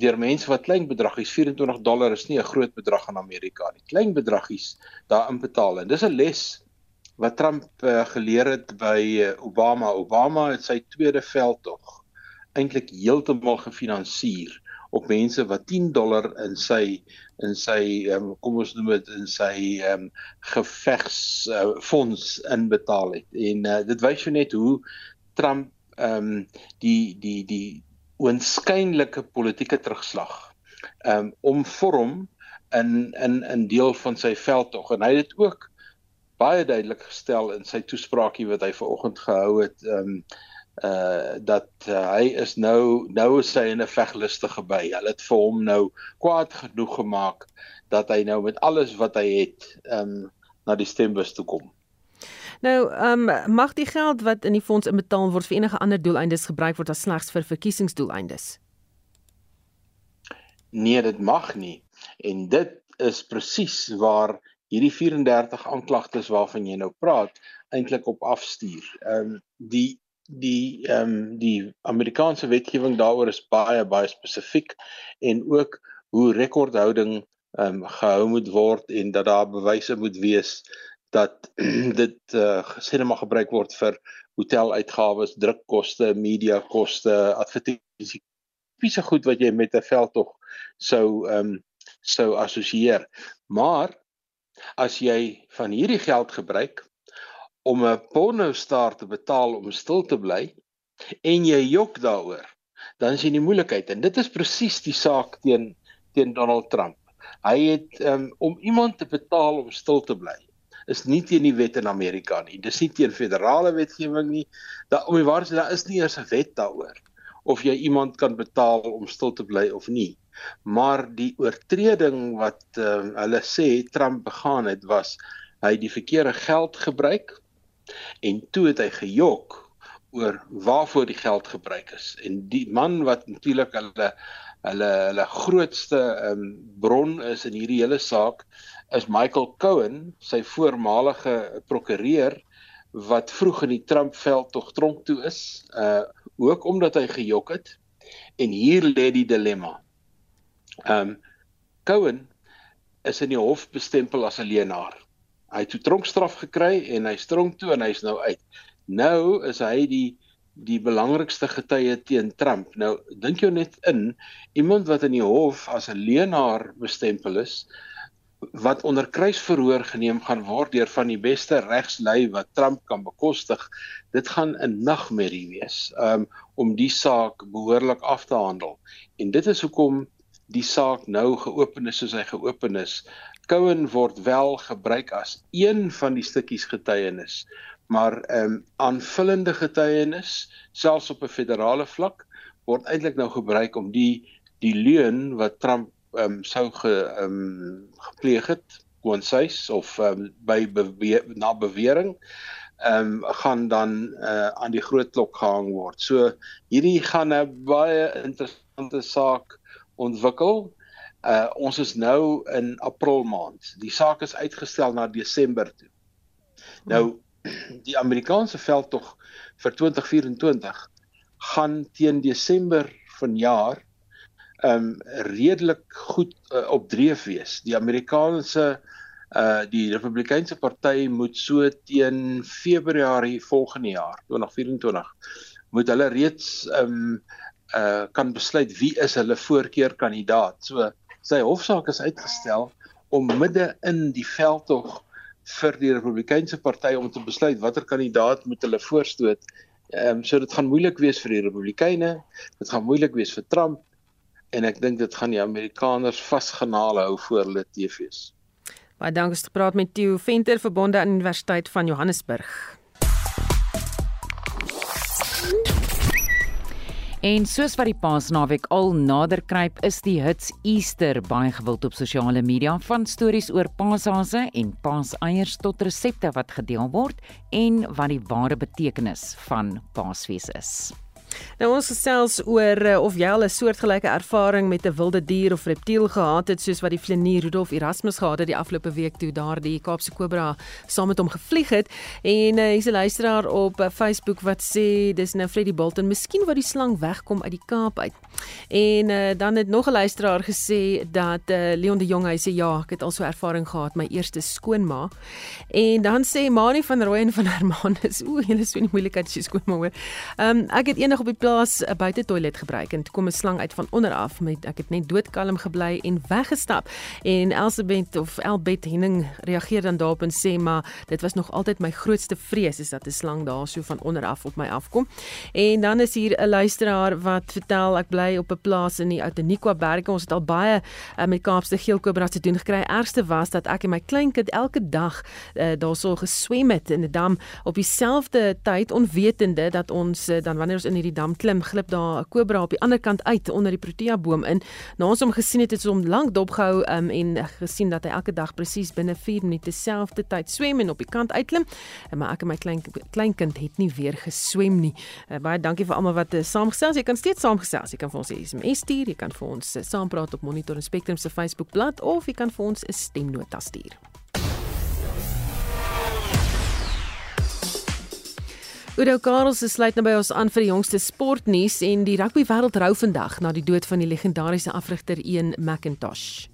deur mense wat klein bedragies 24 dollar is nie 'n groot bedrag in Amerika nie. Klein bedragies daar inbetaal en dis 'n les wat Trump uh, geleer het by uh, Obama. Obama het sy tweede veldtog eintlik heeltemal gefinansier op mense wat 10 dollar in sy in sy um, kom ons noem dit in sy um, gevegs uh, fonds inbetaal het. En uh, dit wys jou net hoe Trump ehm um, die die die oënskynlike politieke terugslag ehm um, omvorm in in in deel van sy veldtog en hy het dit ook baie duidelik gestel in sy toespraakie wat hy vanoggend gehou het ehm um, uh dat uh, hy is nou nou is hy in 'n veglustige by. Hulle het vir hom nou kwaad genoeg gemaak dat hy nou met alles wat hy het ehm um, na die stembus toe kom. Nou, ehm um, mag die geld wat in die fonds inbetaal word vir enige ander doeleindes gebruik word as slegs vir verkiesingsdoeleindes? Nee, dit mag nie. En dit is presies waar hierdie 34 aanklagtes waarvan jy nou praat eintlik op afstuur. Ehm um, die die ehm um, die Amerikaanse wetgewing daaroor is baie baie spesifiek en ook hoe rekordhouding ehm um, gehou moet word en dat daar bewyse moet wees dat [CLEARS THROAT] dit uh, gesê mag gebruik word vir hoteluitgawes, drukkoste, mediakoste, advertensie, tipiese goed wat jy met 'n veldtog sou ehm um, sou assosieer. Maar as jy van hierdie geld gebruik om 'n pornostar te betaal om stil te bly en jy jok daaroor, dan is jy in die moeilikheid en dit is presies die saak teen teen Donald Trump. Hy het um, om iemand te betaal om stil te bly is nie teen die wet in Amerika nie. Dis nie teen federale wetgewing nie. Daar om die waarheid daar is nie eers 'n wet daaroor of jy iemand kan betaal om stil te bly of nie. Maar die oortreding wat uh, hulle sê Trump begaan het was hy die verkeerde geld gebruik en toe het hy gejok oor waarvoor die geld gebruik is. En die man wat natuurlik hulle hulle hulle grootste um, bron is in hierdie hele saak is Michael Cohen, sy voormalige prokureur wat vroeg in die Trumpveld tog tronk toe is, uh ook omdat hy gejok het. En hier lê die dilemma. Um Cohen is in die hof bestempel as 'n leenaar. Hy het toe tronkstraf gekry en hy stronk toe en hy's nou uit. Nou is hy die die belangrikste getuie teen Trump. Nou dink jou net in iemand wat in die hof as 'n leenaar bestempel is, wat onder kruisverhoor geneem gaan word deur van die beste regslui wat Trump kan bekostig. Dit gaan 'n nagmerrie wees um, om die saak behoorlik af te handel. En dit is hoekom die saak nou geopen is soos hy geopen is. Cohen word wel gebruik as een van die stukkies getuienis, maar ehm um, aanvullende getuienis selfs op 'n federale vlak word eintlik nou gebruik om die die leuen wat Trump ehm um, sou ge ehm um, gepleeg het woonsuis of ehm um, by bewe na bewering ehm um, gaan dan uh, aan die groot klok gehang word. So hierdie gaan 'n baie interessante saak ontwikkel. Uh ons is nou in April maand. Die saak is uitgestel na Desember toe. Nou [CLEARS THROAT] die Amerikaanse veldtog vir 2024 gaan teen Desember vanjaar um redelik goed uh, op dreef wees. Die Amerikaanse uh die Republikeinse party moet so teen Februarie volgende jaar 2024 moet hulle reeds um uh kan besluit wie is hulle voorkeurkandidaat. So sy hofsaak is uitgestel om midde in die veldtog vir die Republikeinse party om te besluit watter kandidaat moet hulle voorstoot Ehm um, so dit gaan moeilik wees vir die Republikeine, dit gaan moeilik wees vir Trump en ek dink dit gaan die Amerikaners vasgenaal hou voor hulle TV's. Baie dankie het gepraat met Theo Venter verbonde aan Universiteit van Johannesburg. En soos wat die Paasnaweek al nader kruip, is die hits Easter baie gewild op sosiale media, van stories oor paashase en paaseiers tot resepte wat gedeel word en wat die ware betekenis van Paasfees is. Nou ons gesels oor uh, of jy al 'n soortgelyke ervaring met 'n wilde dier of reptiel gehad het soos wat die vlenier Rudolf Erasmus gehad het die afgelope week toe daar die Kaapse kobra saam met hom gevlieg het en uh, hier's 'n luisteraar op uh, Facebook wat sê dis nou Freddie Bolton miskien wou die slang wegkom uit die Kaap uit. En uh, dan het nog 'n luisteraar gesê dat uh, Leon de Jong hy sê ja, ek het al so ervaring gehad my eerste skoonma. En dan sê Mani van Rooyen van Hermanus, o, jy is so 'n moeilikheid as jy skoonma hoor. Ehm um, ek het eendag op die plaas 'n buitetoilet gebruik en toe kom 'n slang uit van onder af met ek het net doodkalm gebly en weggestap. En Elsabeth of Elbet Henning reageer dan daarop en sê maar dit was nog altyd my grootste vrees is dat 'n slang daar so van onder af op my afkom. En dan is hier 'n luisteraar wat vertel ek bly op 'n plaas in die Outeniqua berge. Ons het al baie uh, met Kaapse geelkobras te doen gekry. Ergste was dat ek en my kleinkind elke dag uh, daarso geswem het in 'n dam op dieselfde tyd onwetende dat ons uh, dan wanneer ons in hierdie dam klim, glip daar 'n kobra op die ander kant uit onder die protea boom in. Na ons hom gesien het, het ons hom lank dopgehou um, en gesien dat hy elke dag presies binne 4 minute dieselfde tyd swem en op die kant uitklim. Maar ek en my klein kleinkind het nie weer geswem nie. Uh, baie dankie vir almal wat uh, saamgesels. Jy kan steeds saamgesels. Jy kan vir ons 'n SMS stuur, jy kan vir ons uh, saampraat op Monitor en Spectrum se Facebookblad of jy kan vir ons 'n stemnota stuur. Udo Karels sluit nou by ons aan vir die jongste sportnuus en die rugby wêreld rou vandag na die dood van die legendariese afrigter Ian McIntosh.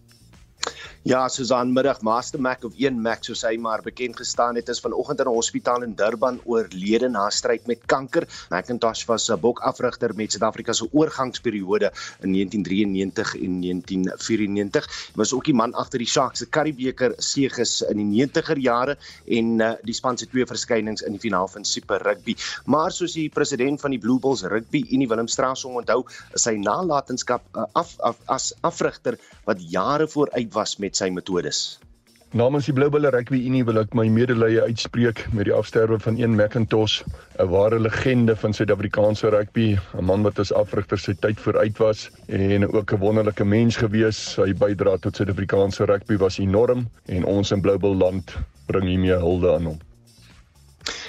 Ja, Susan middag Master Mac of 1 Mac soos hy maar bekend gestaan het is vanoggend in 'n hospitaal in Durban oorlede na stryd met kanker. Macintosh was 'n bokafrigter met Suid-Afrika se oorgangsperiode in 1993 en 1994. Hy was ook die man agter die Sharks se Karibebeker seëges in die 90er jare en uh, die span se twee verskynings in die finaal van Super Rugby. Maar soos die president van die Blue Bulls Rugby, Unie Willem Strauss onthou, is sy nalatenskap uh, af, af as afrigter wat jare vooruit was met sy metodes. Namens die Blue Bulls Rugby Unie wil ek my medelee uitspreek met die afsterwe van een McIntosh, 'n ware legende van Suid-Afrikaanse rugby, 'n man wat as afrigter sy tyd vooruit was en ook 'n wonderlike mens gewees. Sy bydrae tot Suid-Afrikaanse rugby was enorm en ons in Blue Bulls land bring hiermee hulde aan hom.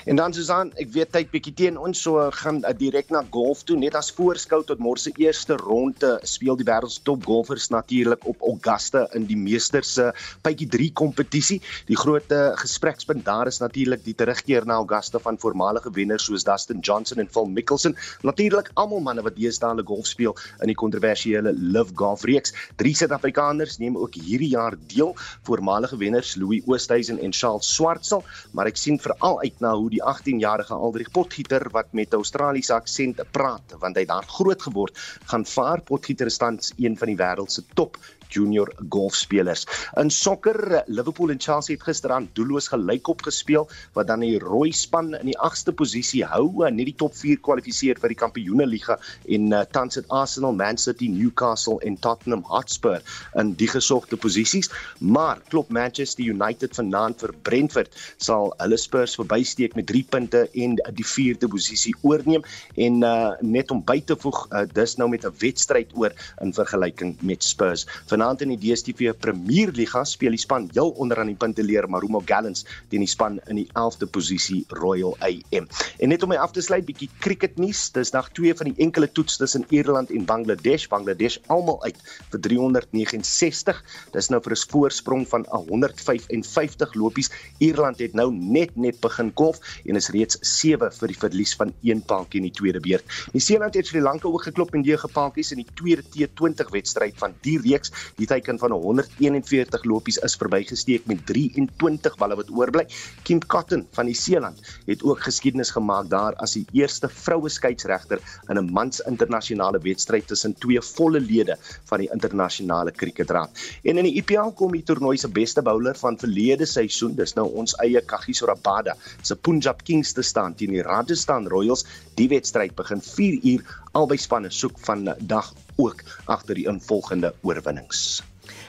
En dan Susan, ek weet tyd bietjie teen ons so gaan uh, direk na golf toe net as voorskou tot môre se eerste ronde speel die wêreld se top golfers natuurlik op Augusta in die meesters se uh, bytjie 3 kompetisie. Die groot uh, gesprekspunt daar is natuurlik die terugkeer na Augusta van voormalige wenners soos Dustin Johnson en Phil Mickelson. Natuurlik almal manne wat deesdae golf speel in die kontroversiële LIV Golf reeks. Drie Suid-Afrikaners neem ook hierdie jaar deel, voormalige wenners Louis Oosthuizen en Charles Swartsel, maar ek sien veral uit na hoe die 18-jarige Aldrich Potgieter wat met 'n Australiese aksent praat want hy daar groot geword, gaan vaar Potgieter tans een van die wêreld se top junior golfspelers. In sokker Liverpool en Chelsea het gisteraan doelloos gelykop gespeel wat dan die rooi span in die 8ste posisie hou en net die top 4 kwalifiseer vir die Kampioenligga en uh, tans het Arsenal, Man City, Newcastle en Tottenham Hotspur in die gesogte posisies. Maar klop Manchester United vanaand vir Brentford sal hulle Spurs verbysteek met 3 punte en die 4de posisie oorneem en uh, net om by te voeg uh, dis nou met 'n wedstryd oor in vergelyking met Spurs. Vanaand in die DStv Premierliga speel die span heel onderaan die punte leer Marumo Gallants teen die span in die 11de posisie Royal AM. En net om my af te sluit bietjie cricket nuus. Dis dag 2 van die enkele toets tussen Ierland en Bangladesh. Bangladesh almal uit vir 369. Dis nou vir 'n voorsprong van 155 lopies. Ierland het nou net net begin kolf en is reeds 7 vir die verlies van een paaltjie in die tweede beurt. Nieu-Seeland het Sri Lanka ook geklop en die gepaaltjies in die tweede T20 wedstryd van die reeks Die teiken van 141 lopies is verbygesteek met 23 balle wat oorbly. Kim Cotton van die Seeland het ook geskiedenis gemaak daar as die eerste vroue skeieregter in 'n mans internasionale wedstryd tussen twee volle lede van die internasionale kriketraad. En in die IPL kom die toernooi se beste bowler van verlede seisoen, dis nou ons eie Kagiso Rabada, se Punjab Kings te staan teen die Rajasthan Royals. Die wedstryd begin 4 uur. Albei spanne soek van dag ook agter die involgende oorwinnings.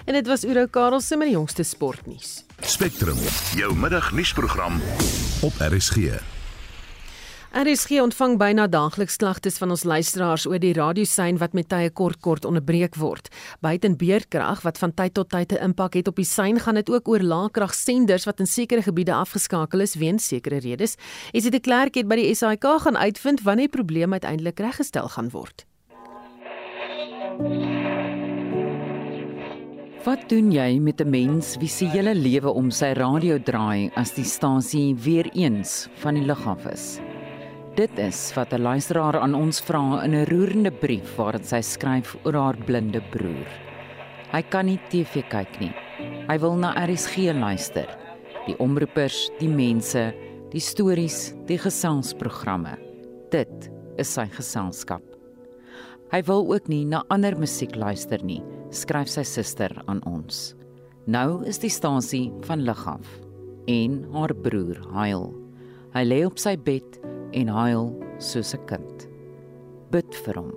En dit was Uro Karelse met die jongste sportnuus. Spectrum, jou middagnuusprogram op RSG. RSG ontvang byna daagliks klagtes van ons luisteraars oor die radiosein wat met tye kort kort onderbreek word. Buiten beerkrag wat van tyd tot tyd 'n impak het op die sein, gaan dit ook oor laagkragsenders wat in sekere gebiede afgeskakel is weens sekere redes. Is dit 'n klerk het by die SAIK gaan uitvind wanneer die probleem uiteindelik reggestel gaan word. Wat doen jy met 'n mens wie se hele lewe om sy radio draai as die stasie weer eens van die lug af is? Dit is wat 'n luisteraar aan ons vra in 'n roerende brief waarin sy skryf oor haar blinde broer. Hy kan nie TV kyk nie. Hy wil na RSG luister. Die omroepers, die mense, die stories, die geselsprogramme. Dit is sy geselskap. Hy wil ook nie na ander musiek luister nie, skryf sy suster aan ons. Nou is die stasie van lig af en haar broer huil. Hy lê op sy bed en huil soos 'n kind. Bid vir hom.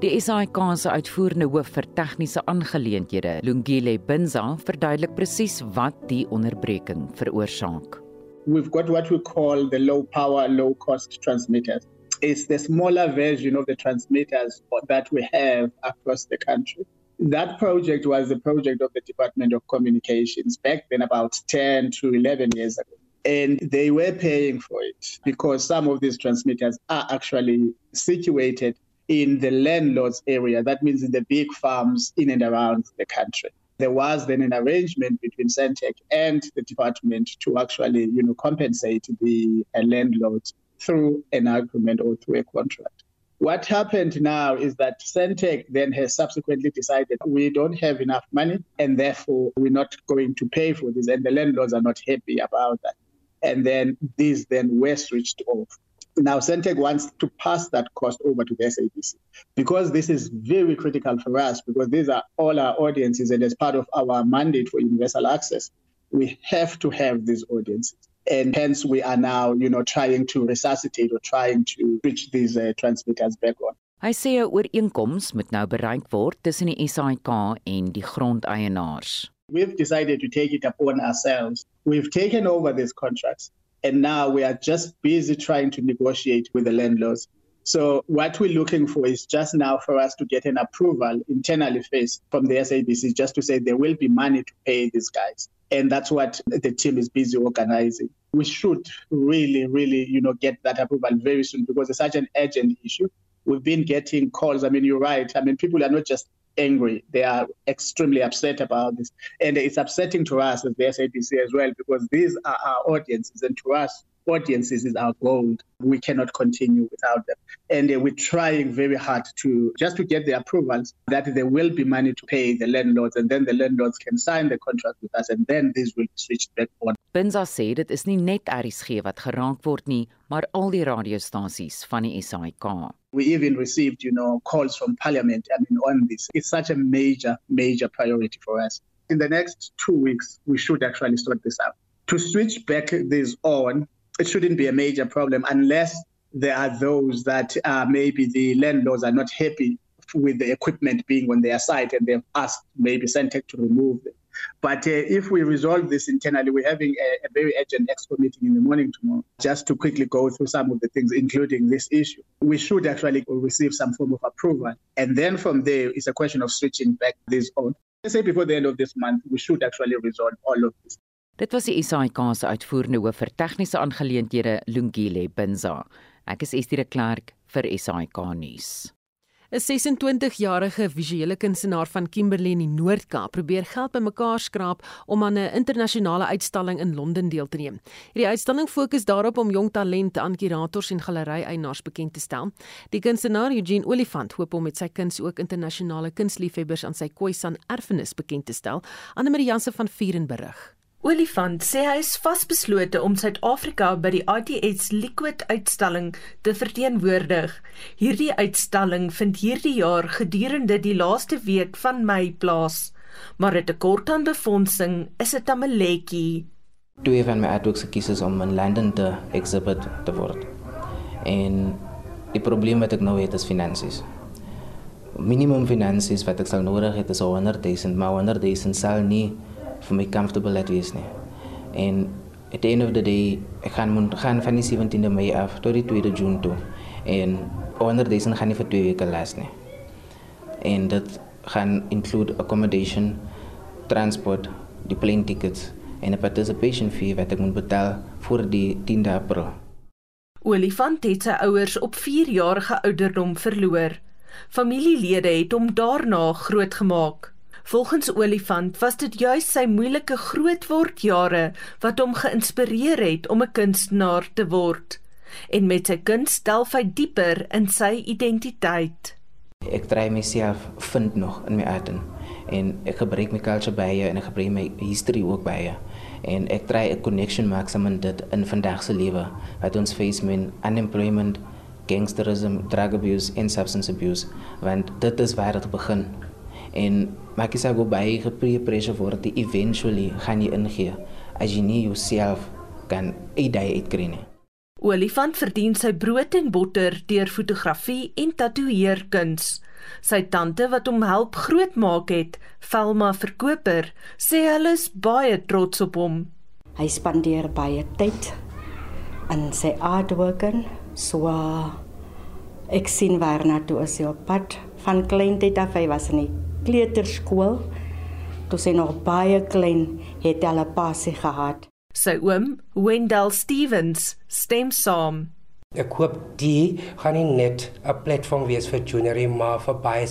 Die SAIK se uitvoerende hoof vir tegniese aangeleenthede, Lungile Binza, verduidelik presies wat die onderbreking veroorsaak. We've got what we call the low power low cost transmitters. It's the smaller version of the transmitters that we have across the country. That project was the project of the Department of Communications back then about 10 to 11 years ago and they were paying for it because some of these transmitters are actually situated in the landlord's area. That means in the big farms in and around the country. There was then an arrangement between Centec and the department to actually, you know, compensate the uh, landlord through an agreement or through a contract. What happened now is that Centec then has subsequently decided we don't have enough money and therefore we're not going to pay for this and the landlords are not happy about that and then these then were switched off. Now, Centec wants to pass that cost over to the SABC because this is very critical for us because these are all our audiences, and as part of our mandate for universal access, we have to have these audiences. And hence, we are now, you know, trying to resuscitate or trying to switch these uh, transmitters back on. Hy sê 'n ooreenkoms moet nou bereik word tussen die SAIK en die grondeienaars. We've decided to take it upon ourselves. We've taken over these contracts and now we are just busy trying to negotiate with the landlords. So what we're looking for is just now for us to get an approval internally first from the SABC just to say there will be money to pay these guys. And that's what the team is busy organizing. We should really, really, you know, get that approval very soon because it's such an urgent issue. We've been getting calls. I mean, you're right. I mean, people are not just angry. They are extremely upset about this. And it's upsetting to us as the SABC as well, because these are our audiences. And to us, audiences is our gold. We cannot continue without them. And uh, we're trying very hard to just to get the approvals that there will be money to pay the landlords and then the landlords can sign the contract with us and then this will be switched back on. Binza sê dit is nie net RSG wat geraak word nie, maar al die radiostasies van die SAIK. We even received, you know, calls from parliament I mean on this. It's such a major major priority for us. In the next 2 weeks we should actually sort this out. To switch back this on it shouldn't be a major problem unless there are those that uh, maybe the landlords are not happy with the equipment being on their site and they've asked maybe Centec to remove it. But uh, if we resolve this internally, we're having a, a very urgent expo meeting in the morning tomorrow just to quickly go through some of the things, including this issue. We should actually receive some form of approval. And then from there, it's a question of switching back this on. Let's say before the end of this month, we should actually resolve all of this. Dit was die SAIK se uitvoerende hoof vir tegniese aangeleenthede Lungile Binza. Ek is Estie de Klerk vir SAIK nuus. 'n 26-jarige visuele kunstenaar van Kimberley in die Noord-Kaap probeer geld bymekaar skraap om aan 'n internasionale uitstalling in Londen deel te neem. Hierdie uitstalling fokus daarop om jong talente aan kurators en galery-eienaars bekend te stel. Die kunstenaar Eugene Olifant hoop om met sy kuns ook internasionale kunsliefhebbers aan sy Khoisan erfenis bekend te stel. Anne Marie Jansen van Vuren berig. Olifant sê hy is vasbeslote om Suid-Afrika by die ITS Liquid uitstalling te verteenwoordig. Hierdie uitstalling vind hierdie jaar gedurende die laaste week van Mei plaas. Maar dit tekort aan befondsing is 'n tamaletjie. Twee van my artworks gekies is om in London te exhibit te word. En die probleem wat ek nou het is finansies. Minimum finansies wat ek sal nodig het is 100 000, maar 100 000 sal nie vir my comfortable laat wees nie. En at the end of the day, ek gaan moet gaan van die 17de Mei af tot die 2de Junie toe. En onder deze gaan nie vir 2 weke las nie. En dit gaan include accommodation, transport, die plane tickets en 'n participation fee wat ek moet betaal vir die 10de April. Olifant het sy ouers op 4 jarige ouderdom verloor. Familielede het hom daarna grootgemaak. Volgens Olifant was dit juis sy moeilike grootword jare wat hom geïnspireer het om 'n kunstenaar te word. En met sy kuns delf hy dieper in sy identiteit. Ek try myself vind nog in my art en ek gebruik my culture baie en ek gebruik my history ook baie en ek try 'n connection met dit in vandag se lewe wat ons face met unemployment, gangsterism, drug abuse en substance abuse want dit is waar dit begin en maak jy sê go baie gepressure word die eventually gaan jy ingee as jy nie jouself kan uitdaai uitkry nie. Olifant verdien sy brood en botter deur fotografie en tatoeëerkuns. Sy tante wat hom help grootmaak het, Velma verkoper, sê hulle is baie trots op hom. Hy spandeer baie tyd in sy artworken, so ek sien waarna toe as hy op pad van kleintyd af hy was in die kleuterskool. Toe sy nog baie klein het hulle passie gehad. Sy oom, Wendell Stevens, stem saam. Ek hoop die gaan nie net 'n platform wees vir juniorie maar vir baie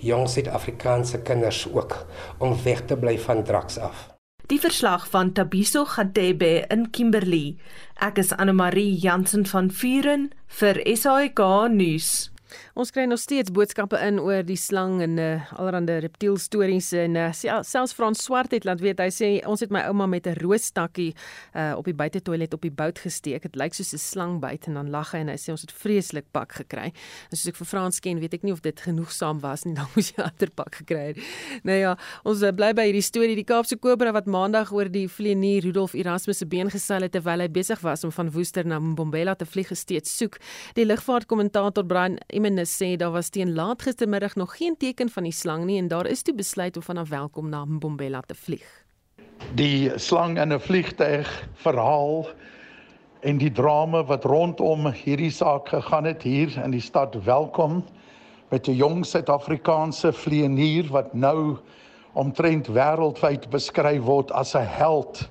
jong Suid-Afrikaanse kinders ook om weg te bly van drugs af. Die verslag van Tabiso Gadebe in Kimberley. Ek is Anne Marie Jansen van Vuren vir SAK nuus. Ons kry nog steeds boodskappe in oor die slang en uh, allerlei reptiel stories en uh, selfs Frans Swart het laat weet hy sê ons het my ouma met 'n roostakkie uh, op die buitetoilet op die bout gesteek. Dit lyk soos 'n slangbyt en dan lag hy en hy sê ons het vreeslik pak gekry. En soos ek vir Frans ken, weet ek nie of dit genoegsaam was nie, [LAUGHS] dan moes jy ander pak gekry het. Nou ja, ons bly by hierdie storie die Kaapse kobra wat maandag oor die vleenier Rudolf Erasmus se been geseil het terwyl hy besig was om van Woester na Mbombela te vlieg gesteeds soek. Die lugvaartkommentator Brian Jimenez sê daar was teen laat gistermiddag nog geen teken van die slang nie en daar is toe besluit om vanaf welkom na Mbombela te vlieg. Die slang in 'n vliegtyg verhaal en die drama wat rondom hierdie saak gegaan het hier in die stad Welkom met 'n jong Suid-Afrikaanse vlieënier wat nou omtrent wêreldwyd beskryf word as 'n held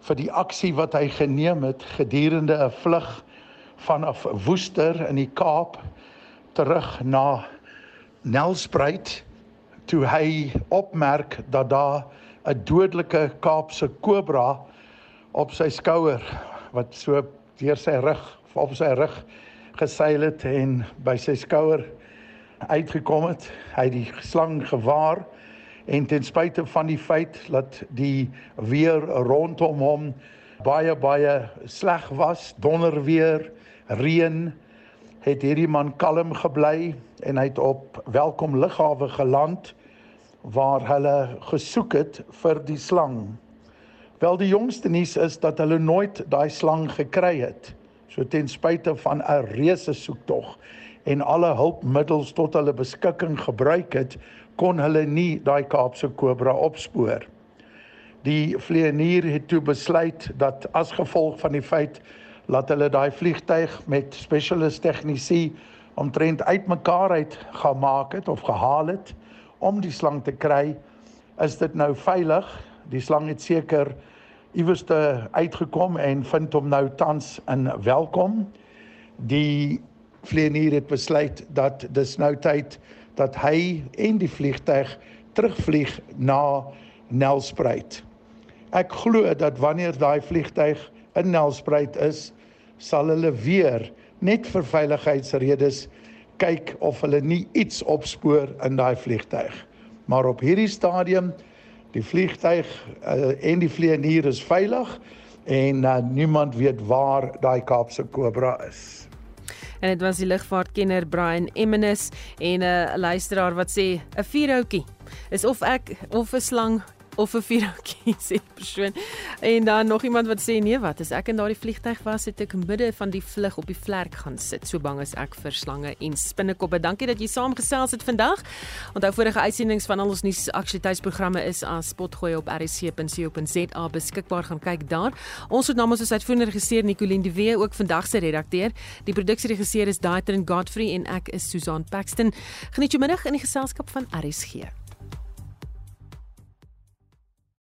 vir die aksie wat hy geneem het gedurende 'n vlug vanaf Woester in die Kaap terug na Nelspruit toe hy opmerk dat daar 'n dodelike Kaapse kobra op sy skouer wat so deur sy rug op sy rug geseil het en by sy skouer uitgekom het. Hy het die slang gewaar en ten spyte van die feit dat die weer rondom hom baie baie sleg was, donder weer, reën, het hierdie man kalm gebly en hy het op welkom lughawe geland waar hulle gesoek het vir die slang. Wel die jongste nuus is dat hulle nooit daai slang gekry het. So ten spyte van 'n reuse soektog en alle hulpmiddels tot hulle beskikking gebruik het, kon hulle nie daai Kaapse kobra opspoor. Die vleienier het toe besluit dat as gevolg van die feit laat hulle daai vliegtyg met specialist tegnisi omtrent uitmekaar uit gemaak het of gehaal het om die slang te kry. Is dit nou veilig? Die slang het seker iewers te uitgekom en vind hom nou tans in welkom. Die vlieënier het besluit dat dis nou tyd dat hy en die vliegtyg terugvlieg na Nelspruit. Ek glo dat wanneer daai vliegtyg in Nelspruit is, sal hulle weer net vir veiligheidsredes kyk of hulle nie iets opspoor in daai vliegtyg. Maar op hierdie stadium die vliegtyg uh, en die vlieënier is veilig en uh, niemand weet waar daai Kaapse Cobra is. En dit was die lugvaartkenner Brian Emmenus en 'n uh, luisteraar wat sê 'n vuurhoutjie is of ek of 'n slang of 'n vuurhoutjie [LAUGHS] sê persoon. En dan nog iemand wat sê nee, wat as ek in daardie vliegtyg was, het ek midde van die vlug op die vlerk gaan sit. So bang is ek vir slange en spinnekoppe. Dankie dat jy saamgesels het vandag. Onthou vorige uitsendings van al ons nuus aktualiteitsprogramme is aan spotgooi op rsc.co.za beskikbaar gaan kyk daar. Ons het namens ons uitvoerende regisseur Nicoline de Wee ook vandag se redakteur. Die produksieregisseur is Daitrin Godfrey en ek is Susan Paxton. Geniet jou middag in die geselskap van RSG.